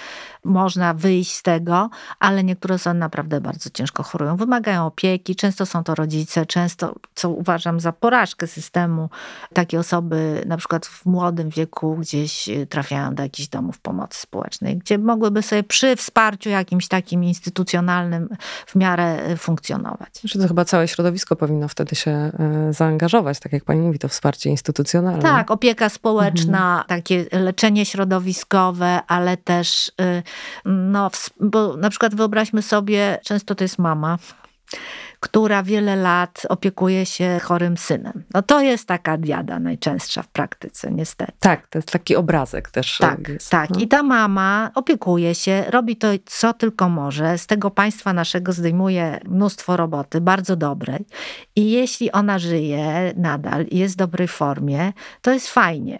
S3: można wyjść z tego, ale niektóre osoby naprawdę bardzo ciężko chorują, wymagają opieki, często są to rodzice, często, co uważam za porażkę systemu, takie osoby na przykład w młodym wieku gdzieś y, trafiają do jakichś domów pomocy społecznej, gdzie mogłyby sobie przy wsparciu jakimś takim instytucjonalnym w miarę y, funkcjonować.
S2: Że to chyba całe środowisko powinno wtedy się y, zaangażować tak jak pani mówi, to wsparcie instytucjonalne.
S3: Tak, opieka społeczna, mhm. takie leczenie środowiskowe, ale też, no, bo na przykład wyobraźmy sobie, często to jest mama, która wiele lat opiekuje się chorym synem. No to jest taka diada najczęstsza w praktyce, niestety.
S2: Tak, to jest taki obrazek też.
S3: Tak,
S2: jest,
S3: tak. No. I ta mama opiekuje się, robi to, co tylko może. Z tego państwa naszego zdejmuje mnóstwo roboty, bardzo dobrej. I jeśli ona żyje nadal i jest w dobrej formie, to jest fajnie.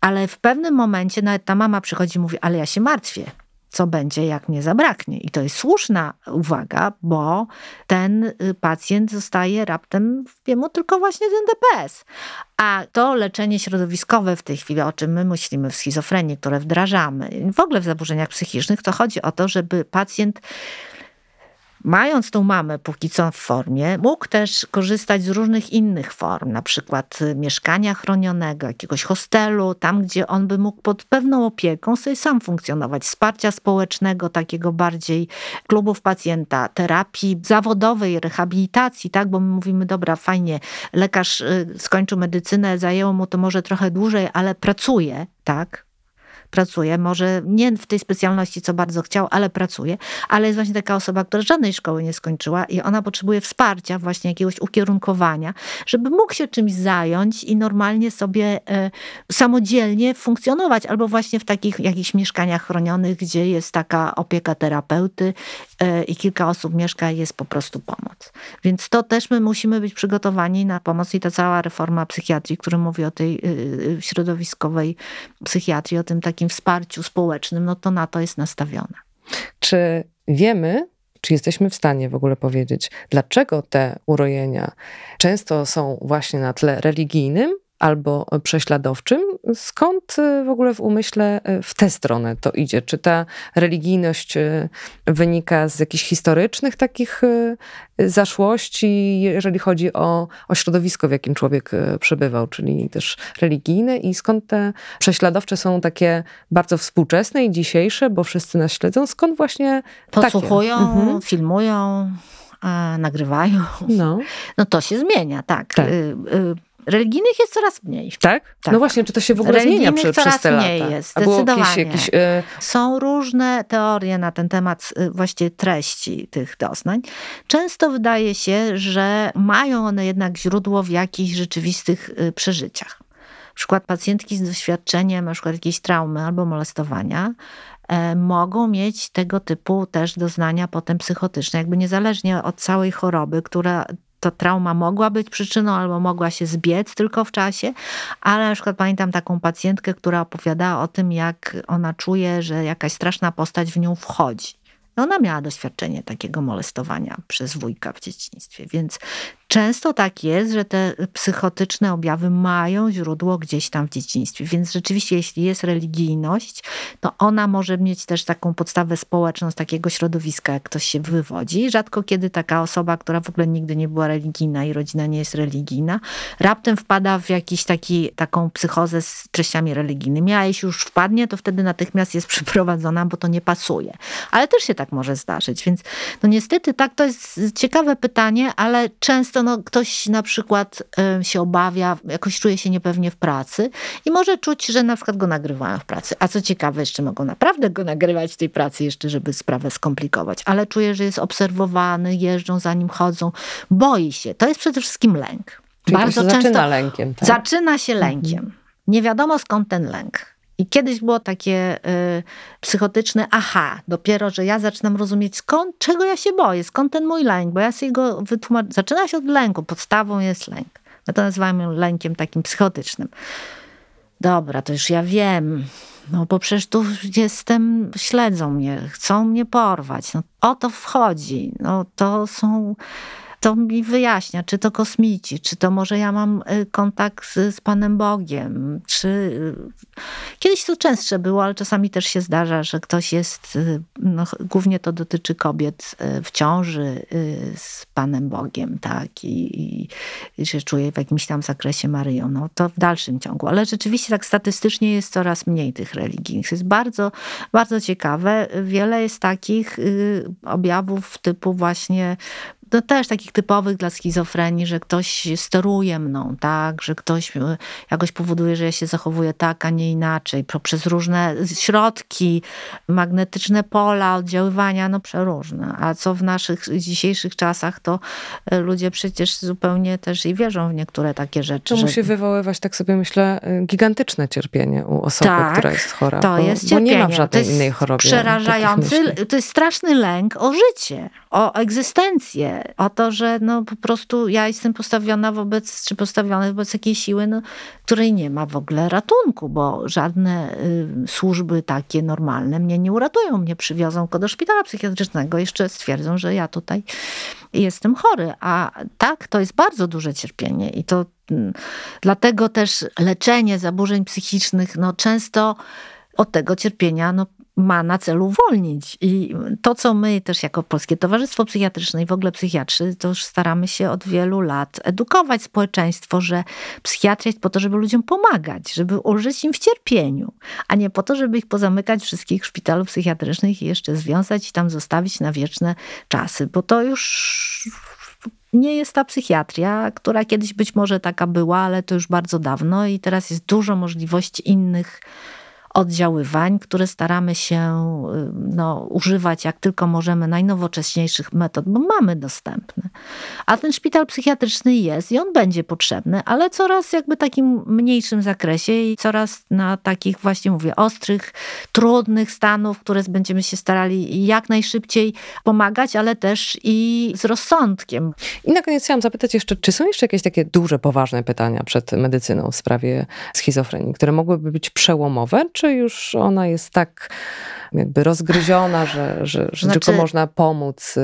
S3: Ale w pewnym momencie nawet ta mama przychodzi i mówi, ale ja się martwię co będzie, jak mnie zabraknie. I to jest słuszna uwaga, bo ten y, pacjent zostaje raptem w tylko właśnie ten DPS. A to leczenie środowiskowe w tej chwili, o czym my myślimy w schizofrenii, które wdrażamy, w ogóle w zaburzeniach psychicznych, to chodzi o to, żeby pacjent mając tą mamę póki co w formie, mógł też korzystać z różnych innych form, na przykład y, mieszkania chronionego, jakiegoś hostelu, tam gdzie on by mógł pod pewną opieką sobie sam funkcjonować, wsparcia społecznego, takiego bardziej klubów pacjenta, terapii zawodowej, rehabilitacji, tak, bo my mówimy, dobra, fajnie, lekarz y, skończył medycynę, zajęło mu to może trochę dłużej, ale pracuje, tak, pracuje, może nie w tej specjalności, co bardzo chciał, ale pracuje, ale jest właśnie taka osoba, która żadnej szkoły nie skończyła i ona potrzebuje wsparcia, właśnie jakiegoś ukierunkowania, żeby mógł się czymś zająć i normalnie sobie e, samodzielnie funkcjonować, albo właśnie w takich jakichś mieszkaniach chronionych, gdzie jest taka opieka terapeuty e, i kilka osób mieszka, jest po prostu pomoc. Więc to też my musimy być przygotowani na pomoc i ta cała reforma psychiatrii, która mówi o tej y, środowiskowej psychiatrii, o tym takim takim wsparciu społecznym, no to na to jest nastawione.
S2: Czy wiemy, czy jesteśmy w stanie w ogóle powiedzieć, dlaczego te urojenia często są właśnie na tle religijnym, albo prześladowczym. Skąd y, w ogóle w umyśle y, w tę stronę to idzie? Czy ta religijność y, wynika z jakichś historycznych takich zaszłości, jeżeli chodzi o, o środowisko, w jakim człowiek przebywał, czyli też religijne i skąd te prześladowcze są takie bardzo współczesne i dzisiejsze, bo wszyscy nas śledzą, skąd właśnie
S3: Podsłuchują, mhm. filmują, nagrywają. No. no to się zmienia, tak. tak religijnych jest coraz mniej.
S2: Tak? tak? No właśnie, czy to się w ogóle zmienia przy, przez te mniej lata?
S3: jest, zdecydowanie. Jakieś, jakieś, y... Są różne teorie na ten temat y, właśnie treści tych doznań. Często wydaje się, że mają one jednak źródło w jakichś rzeczywistych y, przeżyciach. Przykład pacjentki z doświadczeniem na przykład jakiejś traumy albo molestowania e, mogą mieć tego typu też doznania potem psychotyczne, jakby niezależnie od całej choroby, która to trauma mogła być przyczyną albo mogła się zbiec tylko w czasie, ale na przykład pamiętam taką pacjentkę, która opowiadała o tym, jak ona czuje, że jakaś straszna postać w nią wchodzi. Ona miała doświadczenie takiego molestowania przez wujka w dzieciństwie, więc Często tak jest, że te psychotyczne objawy mają źródło gdzieś tam w dzieciństwie. Więc rzeczywiście, jeśli jest religijność, to ona może mieć też taką podstawę społeczną z takiego środowiska, jak ktoś się wywodzi. Rzadko kiedy taka osoba, która w ogóle nigdy nie była religijna i rodzina nie jest religijna, raptem wpada w jakiś taki, taką psychozę z treściami religijnymi. A jeśli już wpadnie, to wtedy natychmiast jest przyprowadzona, bo to nie pasuje. Ale też się tak może zdarzyć. Więc no niestety tak, to jest ciekawe pytanie, ale często często no, ktoś na przykład y, się obawia, jakoś czuje się niepewnie w pracy i może czuć, że na przykład go nagrywają w pracy. A co ciekawe, jeszcze mogą naprawdę go nagrywać w tej pracy, jeszcze żeby sprawę skomplikować. Ale czuje, że jest obserwowany, jeżdżą za nim, chodzą. Boi się. To jest przede wszystkim lęk.
S2: Czyli Bardzo często zaczyna lękiem. Tak?
S3: Zaczyna się lękiem. Mhm. Nie wiadomo skąd ten lęk. I kiedyś było takie y, psychotyczne aha, dopiero, że ja zaczynam rozumieć skąd, czego ja się boję, skąd ten mój lęk, bo ja sobie go wytłumaczę. Zaczyna się od lęku, podstawą jest lęk. My to nazywamy lękiem takim psychotycznym. Dobra, to już ja wiem. No bo przecież tu jestem, śledzą mnie, chcą mnie porwać. No, o to wchodzi. No, to są to mi wyjaśnia, czy to kosmici, czy to może ja mam y, kontakt z, z Panem Bogiem, czy... Y, kiedyś to częstsze było, ale czasami też się zdarza, że ktoś jest, y, no, głównie to dotyczy kobiet w ciąży z Panem Bogiem, tak, i, i, się czuje w jakimś tam zakresie Maryją. No to w dalszym ciągu, ale rzeczywiście tak statystycznie jest coraz mniej tych religijnych. Jest bardzo, bardzo ciekawe. Wiele jest takich objawów typu właśnie no też takich typowych dla schizofrenii, że ktoś steruje mną, tak, że ktoś e, jakoś powoduje, że ja się zachowuję tak, a nie inaczej, poprzez różne środki, magnetyczne pola, oddziaływania, no przeróżne. A co w naszych dzisiejszych czasach, to e, ludzie przecież zupełnie też i wierzą w niektóre takie rzeczy.
S2: To że... musi wywoływać, tak sobie myślę, e, gigantyczne cierpienie u osoby,
S3: tak,
S2: która jest chora.
S3: To
S2: bo,
S3: jest cierpienie.
S2: Bo nie ma w żadnej innej chorobie.
S3: Przerażający, to jest straszny lęk o życie, o egzystencję, o to, że no po prostu ja jestem postawiona wobec, czy postawiony wobec jakiejś siły, no, której nie ma w ogóle ratunku, bo żadne y, służby takie normalne mnie nie uratują, mnie przywiozą do szpitala psychiatrycznego, jeszcze stwierdzą, że ja tutaj jestem chory, a tak, to jest bardzo duże cierpienie i to y, dlatego też leczenie zaburzeń psychicznych, no często od tego cierpienia no, ma na celu uwolnić. I to, co my też jako Polskie Towarzystwo Psychiatryczne i w ogóle psychiatrzy, to już staramy się od wielu lat edukować społeczeństwo, że psychiatria jest po to, żeby ludziom pomagać, żeby ulżyć im w cierpieniu, a nie po to, żeby ich pozamykać wszystkich w szpitalu psychiatrycznych i jeszcze związać i tam zostawić na wieczne czasy, bo to już nie jest ta psychiatria, która kiedyś być może taka była, ale to już bardzo dawno i teraz jest dużo możliwości innych oddziaływań, które staramy się y, no, używać jak tylko możemy najnowocześniejszych metod, bo mamy dostępne. A ten szpital psychiatryczny jest i on będzie potrzebny, ale coraz jakby takim mniejszym zakresie i coraz na takich właśnie mówię ostrych, trudnych stanów, które będziemy się starali jak najszybciej pomagać, ale też i z rozsądkiem.
S2: I na koniec chciałam zapytać jeszcze, czy są jeszcze jakieś takie duże, poważne pytania przed medycyną w sprawie schizofrenii, które mogłyby być przełomowe, czy czy już ona jest tak jakby rozgryziona, że, że, że znaczy, tylko można pomóc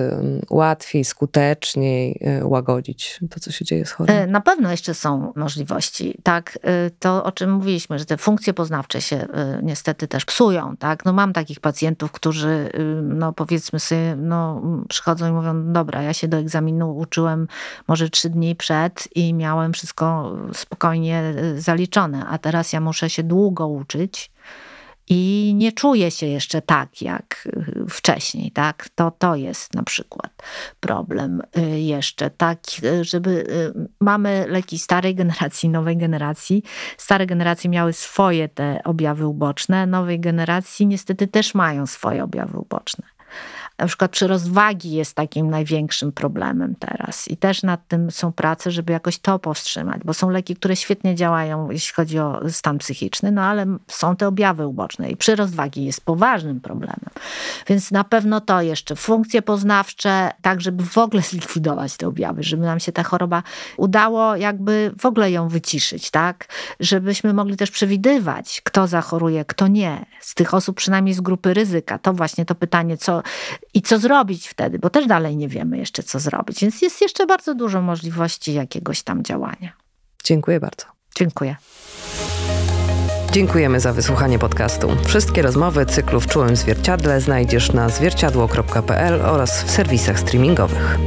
S2: łatwiej, skuteczniej y, łagodzić to, co się dzieje z chorym?
S3: E, na pewno jeszcze są możliwości. Tak, y, to o czym mówiliśmy, że te funkcje poznawcze się y, niestety też psują. Tak? No mam takich pacjentów, którzy no powiedzmy sobie, no przychodzą i mówią, dobra, ja się do egzaminu uczyłem może trzy dni przed i miałem wszystko spokojnie zaliczone, a teraz ja muszę się długo uczyć i nie czuje się jeszcze tak jak y, wcześniej, tak? To, to jest na przykład problem y, jeszcze, tak, y, żeby mamy leki starej generacji, nowej generacji. Stare generacje miały swoje te objawy uboczne, nowej generacji niestety też mają swoje objawy uboczne na przykład przyrost wagi jest takim największym problemem teraz. I też nad tym są prace, żeby jakoś to powstrzymać, bo są leki, które świetnie działają, jeśli chodzi o stan psychiczny, no ale są te objawy uboczne i przyrost wagi jest poważnym problemem. Więc na pewno to jeszcze funkcje poznawcze, tak żeby w ogóle zlikwidować te objawy, żeby nam się ta choroba udało jakby w ogóle ją wyciszyć, tak? Żebyśmy mogli też przewidywać, kto zachoruje, kto nie. Z tych osób przynajmniej z grupy ryzyka. To właśnie to pytanie, co i co zrobić wtedy, bo też dalej nie wiemy jeszcze, co zrobić. Więc jest jeszcze bardzo dużo możliwości jakiegoś tam działania.
S2: Dziękuję bardzo.
S3: Dziękuję.
S2: Dziękujemy za wysłuchanie podcastu. Wszystkie rozmowy cyklu w Czułym Zwierciadle znajdziesz na zwierciadło.pl oraz w serwisach streamingowych.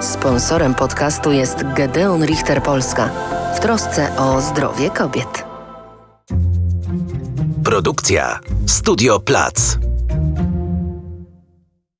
S1: Sponsorem podcastu jest Gedeon Richter Polska w trosce o zdrowie kobiet.
S4: Produkcja Studio Plac.